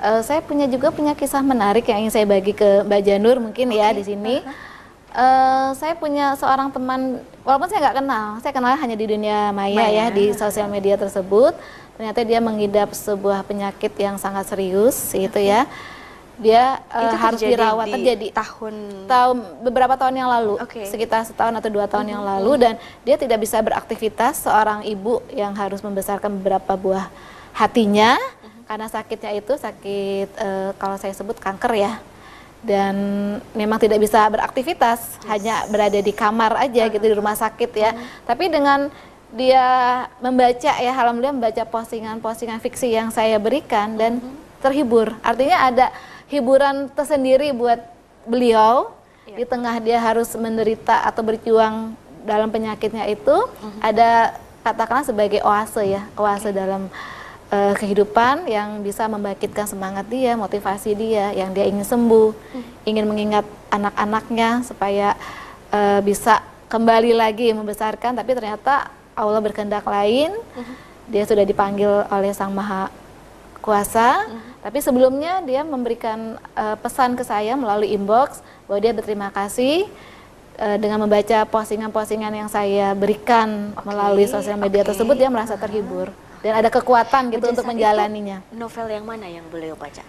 eh, saya punya juga punya kisah menarik yang ingin saya bagi ke Mbak Janur mungkin ya di sini. Eh, saya punya seorang teman, walaupun saya nggak kenal, saya kenal hanya di dunia maya, Maya. ya di sosial media tersebut. Ternyata dia mengidap sebuah penyakit yang sangat serius, gitu ya. Dia eh, Itu harus dirawat di terjadi tahun tahun beberapa tahun yang lalu, Oke. sekitar setahun atau dua tahun yang lalu, dan dia tidak bisa beraktivitas. Seorang ibu yang harus membesarkan beberapa buah hatinya karena sakitnya itu sakit eh, kalau saya sebut kanker ya, dan memang tidak bisa beraktivitas, hanya berada di kamar aja gitu di rumah sakit ya. Tapi dengan dia membaca ya, alhamdulillah membaca postingan-postingan fiksi yang saya berikan dan terhibur. Artinya ada hiburan tersendiri buat beliau di tengah dia harus menderita atau berjuang dalam penyakitnya itu ada katakanlah sebagai oase ya oase dalam eh, kehidupan yang bisa membangkitkan semangat dia motivasi dia yang dia ingin sembuh ingin mengingat anak-anaknya supaya eh, bisa kembali lagi membesarkan. Tapi ternyata Allah berkehendak lain. Dia sudah dipanggil oleh Sang Maha kuasa. Tapi sebelumnya dia memberikan eh, pesan ke saya melalui inbox bahwa dia berterima kasih dengan membaca postingan-postingan yang saya berikan melalui sosial media oke. tersebut dia merasa terhibur dan ada kekuatan gitu Pada untuk menjalaninya. novel yang mana yang beliau baca?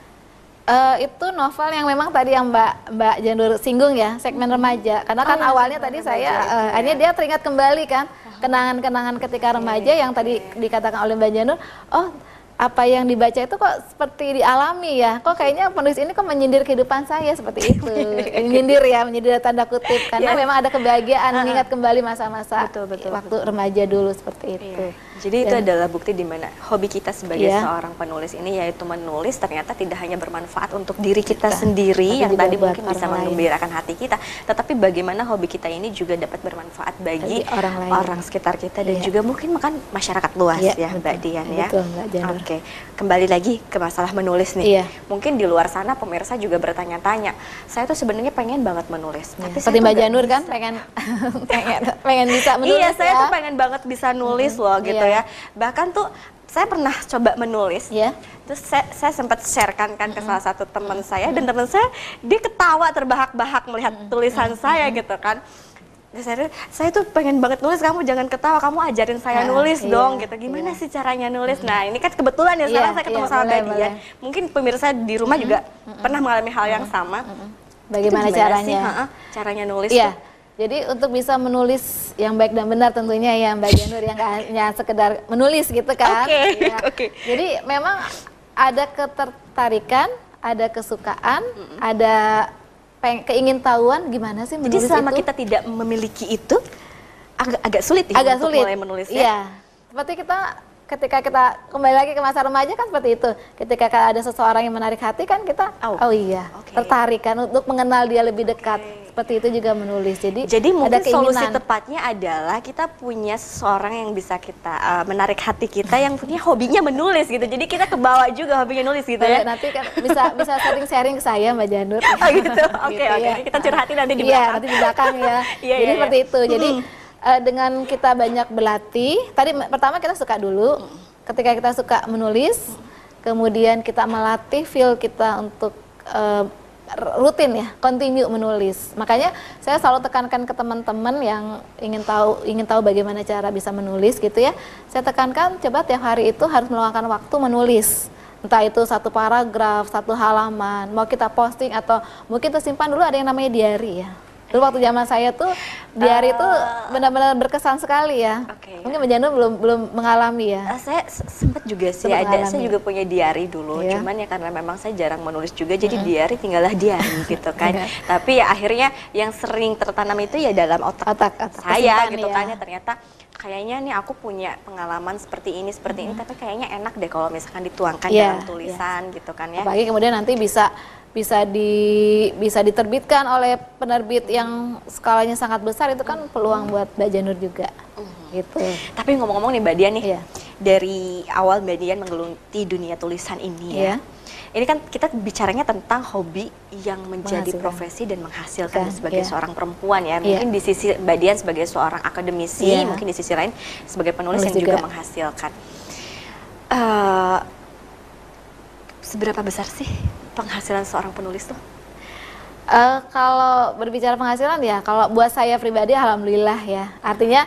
Eh, itu novel yang memang tadi yang Mbak Mbak Janur singgung ya segmen remaja karena kan Oh, ya, awalnya tadi saya eh, ya. akhirnya dia teringat kembali kan kenangan-kenangan ketika remaja yang tadi dikatakan oleh Mbak Janur oh apa yang dibaca itu kok seperti dialami ya kok kayaknya penulis ini kok menyindir kehidupan saya seperti itu (laughs) menyindir ya menyindir tanda kutip karena Yes. memang ada kebahagiaan mengingat kembali masa-masa Betul, betul, waktu remaja dulu seperti itu Iya. Jadi itu Dan- adalah bukti di mana hobi kita sebagai Iya. seorang penulis ini yaitu menulis ternyata tidak hanya bermanfaat untuk diri kita, Kita, sendiri tapi yang tadi mungkin bisa orang menggembirakan hati kita, tetapi bagaimana hobi kita ini juga dapat bermanfaat bagi orang lain. sekitar kita dan Iya. juga mungkin makan masyarakat luas Iya, ya Mbak betul. Dian ya. Betul, Mbak Janur. Oke, kembali lagi ke masalah menulis nih. Iya. Mungkin di luar sana pemirsa juga bertanya-tanya, saya tuh sebenarnya pengen banget menulis, Ya, tapi seperti Mbak Janur bisa." kan pengen (laughs) pengen pengen bisa menulis iya, saya ya. tuh pengen banget bisa nulis loh gitu iya. ya. Bahkan tuh saya pernah coba menulis. Iya. Terus saya, saya sempat sharekan kan ke salah satu teman saya dan teman saya dia ketawa terbahak-bahak melihat tulisan saya gitu kan. Saya, saya tuh pengen banget nulis, kamu jangan ketawa, kamu ajarin saya Ah, nulis iya, dong gitu. Gimana iya. sih caranya nulis? Nah ini kan kebetulan ya sekarang Iya, saya ketemu iya, sama boleh, Dian. boleh. Mungkin pemirsa di rumah juga pernah mengalami hal yang sama. Bagaimana Itu gimana caranya? Sih, caranya nulis Iya. tuh? Jadi untuk bisa menulis yang baik dan benar tentunya ya Mbak Janur yang hanya sekedar menulis gitu kan. Oke, Iya. (laughs) oke. Jadi memang ada ketertarikan, ada kesukaan, ada peng- keingintahuan gimana sih Jadi menulis selama itu? kita tidak memiliki itu agak agak sulit ya agak untuk sulit. mulai menulis ya. Iya. Seperti kita ketika kita kembali lagi ke masa remaja kan seperti itu. Ketika ada seseorang yang menarik hati kan kita Oh. oh, iya, Oke. tertarik kan untuk mengenal dia lebih dekat. Seperti itu juga menulis. Jadi Jadi ada mungkin solusi keinginan. tepatnya adalah kita punya seseorang yang bisa kita uh, menarik hati kita yang punya hobinya menulis gitu. Jadi kita kebawa juga hobinya nulis gitu Boleh, ya. nanti kan bisa bisa sering sharing ke saya Mbak Janur. Oh gitu. (laughs) Oke oke. ya. Kita curhatin nanti di Iya, belakang. nanti di belakang ya. (laughs) Iya, Jadi iya, seperti iya. itu. Jadi eh, dengan kita banyak berlatih, tadi pertama kita suka dulu. Ketika kita suka menulis, kemudian kita melatih feel kita untuk r- rutin ya, continue menulis. Makanya saya selalu tekankan ke teman-teman yang ingin tahu ingin tahu bagaimana cara bisa menulis gitu ya. Saya tekankan coba tiap hari itu harus meluangkan waktu menulis entah itu satu paragraf, satu halaman, mau kita posting atau mungkin tersimpan dulu ada yang namanya diary ya. Dulu waktu zaman saya tuh diary itu benar-benar berkesan sekali ya. Oke. Mungkin Mbak Janu belum belum mengalami ya. Eh, saya sempat juga sih Sempat ada, saya juga punya diary dulu, Iya. cuman ya karena memang saya jarang menulis juga, jadi diary tinggallah diary (laughs) gitu kan. Iya. Tapi ya akhirnya yang sering tertanam itu ya dalam otak, Otak- otak saya gitu ya. kan ya ternyata kayaknya nih aku punya pengalaman seperti ini seperti ini, tapi kayaknya enak deh kalau misalkan dituangkan Iya, dalam tulisan gitu kan ya. Apalagi kemudian nanti bisa bisa di bisa diterbitkan oleh penerbit yang skalanya sangat besar itu kan peluang buat Mbak Janur juga. Gitu. Tapi ngomong-ngomong nih Mbak Dian nih, Iya. dari awal Mbak Dian menggeluti dunia tulisan ini ya. Iya. Ini kan kita bicaranya tentang hobi yang menjadi profesi dan menghasilkan Kan, sebagai iya. seorang perempuan ya. Mungkin di sisi Mbak Dian sebagai seorang akademisi, Iya. mungkin di sisi lain sebagai penulis Penulis yang juga, juga. menghasilkan. Eh, seberapa besar sih penghasilan seorang penulis tuh? Eh, kalau berbicara penghasilan ya, kalau buat saya pribadi alhamdulillah ya. Artinya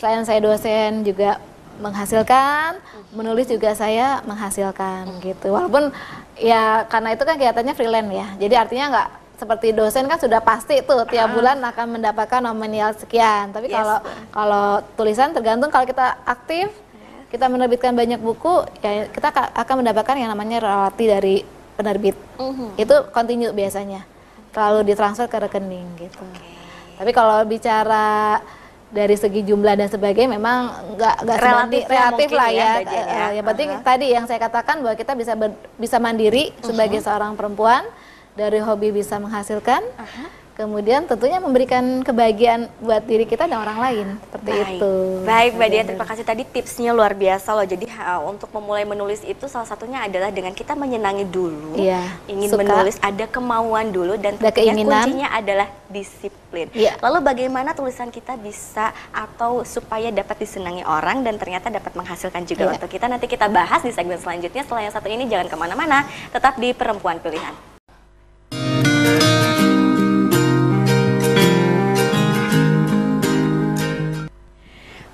selain saya dosen juga menghasilkan, menulis juga saya menghasilkan gitu. Walaupun ya karena itu kan kelihatannya freelance ya. Jadi artinya nggak seperti dosen kan sudah pasti tuh tiap bulan akan mendapatkan nominal sekian. Tapi Yes, kalau kalau tulisan tergantung kalau kita aktif, kita menerbitkan banyak buku, ya kita ka- akan mendapatkan yang namanya royalti dari penerbit. Itu continue biasanya, selalu ditransfer ke rekening gitu. Tapi kalau bicara dari segi jumlah dan sebagainya memang nggak nggak Relatif ya relatif lah ya, ya. Ya. Eh, yang penting tadi yang saya katakan bahwa kita bisa ber- bisa mandiri sebagai seorang perempuan dari hobi bisa menghasilkan. Kemudian tentunya memberikan kebahagiaan buat diri kita dan orang lain seperti Baik. itu. Baik, Mbak Dian, terima kasih tadi tipsnya luar biasa loh. Jadi ha, untuk memulai menulis itu salah satunya adalah dengan kita menyenangi dulu, Iya, ingin suka. menulis, ada kemauan dulu dan Ada keinginan. kuncinya adalah disiplin. Iya. Lalu bagaimana tulisan kita bisa atau supaya dapat disenangi orang dan ternyata dapat menghasilkan juga Iya. untuk kita. Nanti kita bahas di segmen selanjutnya. Setelah yang satu ini jangan ke mana-mana, tetap di Perempuan Pilihan.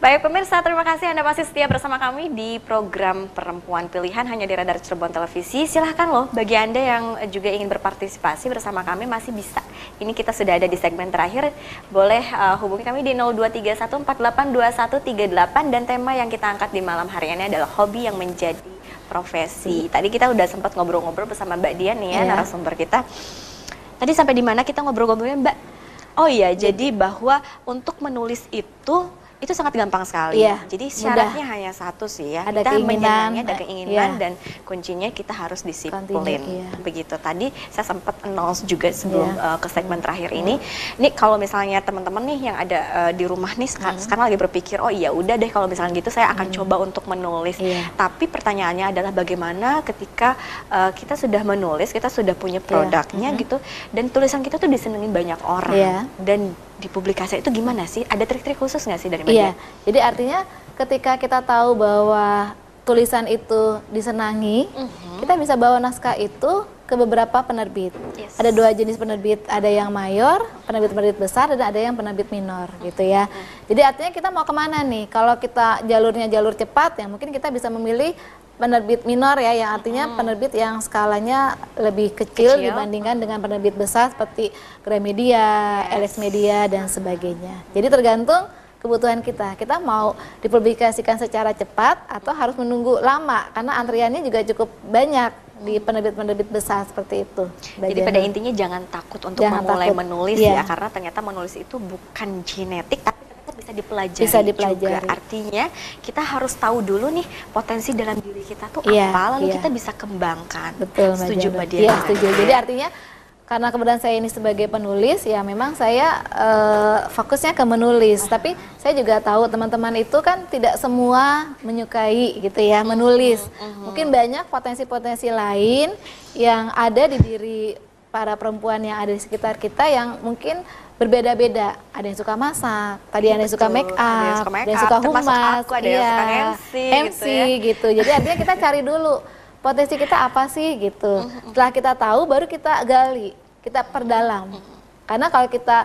Baik pemirsa, terima kasih Anda masih setia bersama kami di program Perempuan Pilihan hanya di Radar Cirebon Televisi. Silahkan loh, bagi Anda yang juga ingin berpartisipasi bersama kami masih bisa. Ini kita sudah ada di segmen terakhir, boleh uh, hubungi kami di 0231482138 dan tema yang kita angkat di malam hari ini adalah hobi yang menjadi profesi. Tadi kita udah sempat ngobrol-ngobrol bersama Mbak Dian nih ya, Iya. narasumber kita. Tadi sampai di mana kita ngobrol-ngobrolnya Mbak? Oh iya, jadi bahwa untuk menulis itu itu sangat gampang sekali. Iya, Jadi mudah. syaratnya hanya satu sih ya. Ada kita keinginan, menyenangnya, ada eh, keinginan iya. dan kuncinya kita harus disiplin. Continue, iya. Begitu. Tadi saya sempat announce juga sebelum Iya. uh, ke segmen terakhir ini. Ini kalau misalnya teman-teman nih yang ada uh, di rumah nih Hmm. seka- sekarang lagi berpikir, oh iya udah deh kalau misalnya gitu saya akan coba untuk menulis. Iya. Tapi pertanyaannya adalah bagaimana ketika uh, kita sudah menulis, kita sudah punya produknya gitu dan tulisan kita tuh disenengin banyak orang Iya. dan di publikasi itu gimana sih? Ada trik-trik khusus nggak sih dari Mbak Iya, jadi artinya ketika kita tahu bahwa tulisan itu disenangi, kita bisa bawa naskah itu ke beberapa penerbit. Yes. Ada dua jenis penerbit, ada yang mayor, penerbit-penerbit besar, dan ada yang penerbit minor, gitu ya. Jadi artinya kita mau ke mana nih? Kalau kita jalurnya jalur cepat, ya mungkin kita bisa memilih penerbit minor ya, yang artinya penerbit yang skalanya lebih kecil, Kecil. dibandingkan dengan penerbit besar seperti Gramedia, LX Media, dan sebagainya. Jadi tergantung kebutuhan kita. Kita mau dipublikasikan secara cepat atau harus menunggu lama karena antriannya juga cukup banyak di penerbit-penerbit besar seperti itu. Mbak Jadi pada intinya jangan takut untuk Jangan memulai takut. menulis Iya. ya karena ternyata menulis itu bukan genetik tapi ternyata bisa dipelajari, Bisa dipelajari. juga. Artinya kita harus tahu dulu nih potensi dalam diri kita tuh Iya, apa lalu iya. kita bisa kembangkan. Betul, Setuju. Mbak Dian? Iya, setuju. Jadi artinya karena kebetulan saya ini sebagai penulis, ya memang saya eh, fokusnya ke menulis. Tapi saya juga tahu teman-teman itu kan tidak semua menyukai gitu ya menulis. Mungkin banyak potensi-potensi lain yang ada di diri para perempuan yang ada di sekitar kita yang mungkin berbeda-beda. Ada yang suka masak, tadi ada yang suka make up, Ada yang suka make ada yang up, suka termasuk humas, aku, ada yang iya, suka MC gitu ya. gitu. Jadi artinya kita cari dulu potensi kita apa sih gitu. Setelah kita tahu baru kita gali, kita perdalam. Karena kalau kita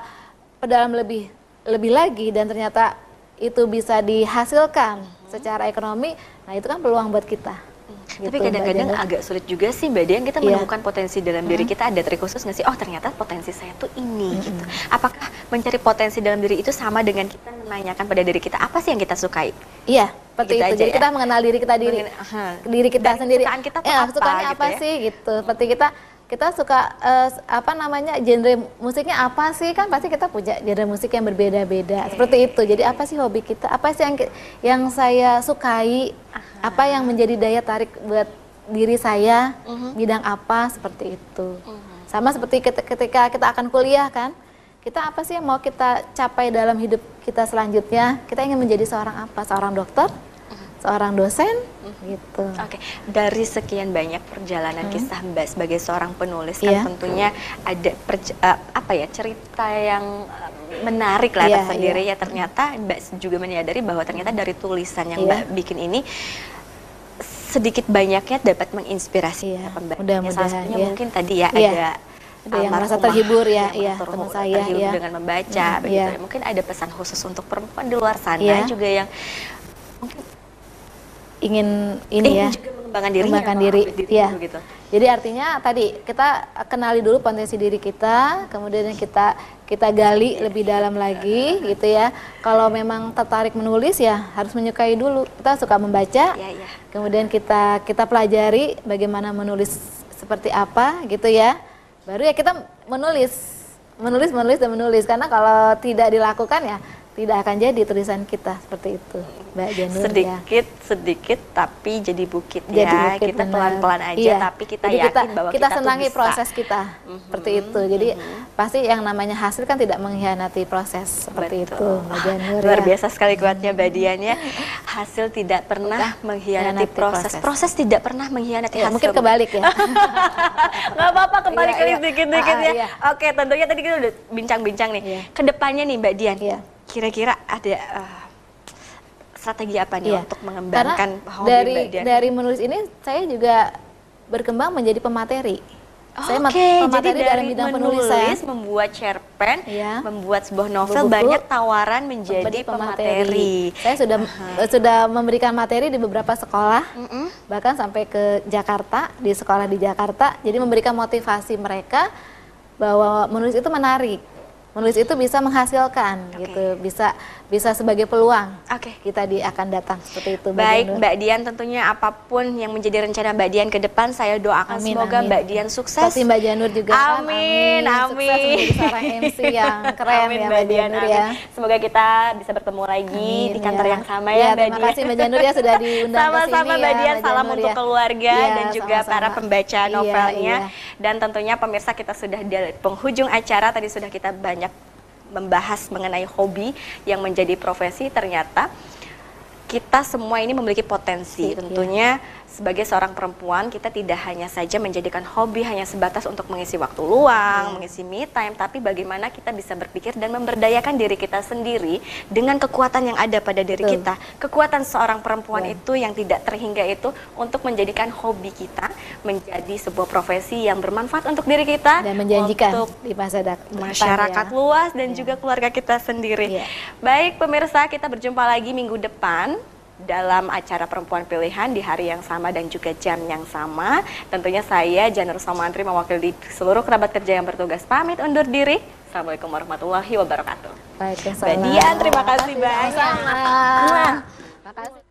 perdalam lebih lebih lagi dan ternyata itu bisa dihasilkan secara ekonomi, nah itu kan peluang buat kita. Tapi Gitu, Mbak kadang-kadang agak sulit juga sih Mbak Dian kita Iya. menemukan potensi dalam diri kita ada trik khusus nggak sih? Oh ternyata potensi saya tuh ini gitu. Apakah mencari potensi dalam diri itu sama dengan kita menanyakan pada diri kita apa sih yang kita sukai? Iya, seperti Gitu itu. aja Jadi ya? kita mengenal diri kita diri, Mengen- aha. diri kita sendiri. kesukaan kita tuh Eh, apa kesukaannya gitu apa ya? sih gitu. Seperti kita kita suka eh, apa namanya genre musiknya apa sih? Kan pasti kita punya genre musik yang berbeda-beda. Seperti itu. Jadi apa sih hobi kita? Apa sih yang yang saya sukai? Apa yang menjadi daya tarik buat diri saya? Mhm. bidang apa? Seperti itu. Sama seperti ket- ketika kita akan kuliah kan? Kita apa sih yang mau kita capai dalam hidup kita selanjutnya? Kita ingin menjadi seorang apa? Seorang dokter seorang dosen gitu Oke, dari sekian banyak perjalanan kisah Mbak sebagai seorang penulis Iya. kan tentunya ada eh, apa ya cerita yang eh, menarik lah Iya, tersendiri iya. ya ternyata Mbak juga menyadari bahwa ternyata dari tulisan yang Iya. Mbak bikin ini sedikit banyaknya dapat menginspirasi Iya, pembaca. mudah-mudahan, Salah satunya iya. mungkin tadi ya Iya. ada Ada yang merasa terhibur ya, iya, terhibur- teman saya, terhibur iya. dengan membaca Hmm, begitu. iya. ya. Mungkin ada pesan khusus untuk perempuan di luar sana Iya. juga yang mungkin ingin ini ingin ya juga mengembangkan dirinya, mengembangkan mau diri, diri ya. gitu. Jadi artinya tadi kita kenali dulu potensi diri kita, kemudian kita kita gali lebih dalam lagi gitu ya. Kalau memang tertarik menulis ya harus menyukai dulu. Kita suka membaca, Iya, iya. kemudian kita kita pelajari bagaimana menulis seperti apa gitu ya. Baru ya kita menulis, menulis, menulis dan menulis. Karena kalau tidak dilakukan ya tidak akan jadi tulisan kita seperti itu, Mbak Janur ya. sedikit sedikit tapi jadi bukit jadi ya bukit, kita benar. pelan pelan aja Iya. tapi kita Jadi yakin bahwa kita kita, senangi bisa. proses kita seperti itu jadi pasti yang namanya hasil kan tidak mengkhianati proses seperti Betul. itu Mbak Janur luar ya. biasa sekali kuatnya Mbak Dian ya hasil tidak pernah mengkhianati mengkhianati proses. proses. proses tidak pernah mengkhianati Ya, hasil mungkin kebalik ya (laughs) nggak apa-apa kembali Iya, iya. dikit-dikit Ah, ya iya. oke tentunya tadi kita udah bincang-bincang nih Iya. ke depannya nih Mbak Dian Iya. Kira-kira ada eh, strategi apa nih Iya. untuk karena mengembangkan hobi dari Mbak Dian dari menulis ini saya juga berkembang menjadi pemateri saya Oke, ma- jadi pemateri dalam dari bidang menulis, penulisan membuat cerpen, Iya. membuat sebuah novel, Buku, banyak tawaran menjadi menjadi pemateri. Saya sudah sudah memberikan materi di beberapa sekolah, bahkan sampai ke Jakarta di sekolah di Jakarta. Jadi memberikan motivasi mereka bahwa menulis itu menarik. Menulis itu bisa menghasilkan Oke. gitu, bisa bisa sebagai peluang Oke. kita di akan datang seperti itu. Mbak Baik Janur. Mbak Dian tentunya apa pun yang menjadi rencana Mbak Dian ke depan saya doakan Amin, semoga amin. Mbak Dian sukses. Seperti Mbak Janur juga kan. Amin, Sukses amin. menjadi seorang MC (laughs) yang keren Amin, ya Mbak Janur ya. amin. Semoga kita bisa bertemu lagi Amin, di kantor ya. yang sama Iya, ya Mbak terima Dian. kasih Mbak Janur ya sudah diundang ke Sama-sama Mbak ya, Dian, Mbak salam Janur untuk ya. keluarga Iya, dan juga sama-sama. para pembaca Iya, novelnya. iya. Dan tentunya pemirsa kita sudah di penghujung acara. Tadi sudah kita banyak membahas mengenai hobi yang menjadi profesi. Ternyata kita semua ini memiliki potensi. Tentunya sebagai seorang perempuan kita tidak hanya saja menjadikan hobi hanya sebatas untuk mengisi waktu luang, mengisi me time, tapi bagaimana kita bisa berpikir dan memberdayakan diri kita sendiri dengan kekuatan yang ada pada diri Betul. kita. Kekuatan seorang perempuan Iya. itu yang tidak terhingga itu untuk menjadikan hobi kita menjadi sebuah profesi yang bermanfaat untuk diri kita dan menjanjikan untuk di masa masyarakat ya. luas dan Iya. juga keluarga kita sendiri. Iya. Baik pemirsa, kita berjumpa lagi minggu depan dalam acara Perempuan Pilihan di hari yang sama dan juga jam yang sama. Tentunya saya Janur Somantri mewakili seluruh kerabat kerja yang bertugas pamit undur diri. Assalamualaikum warahmatullahi wabarakatuh. Waalaikumsalam. Mbak Dian, terima kasih banyak. Terima kasih.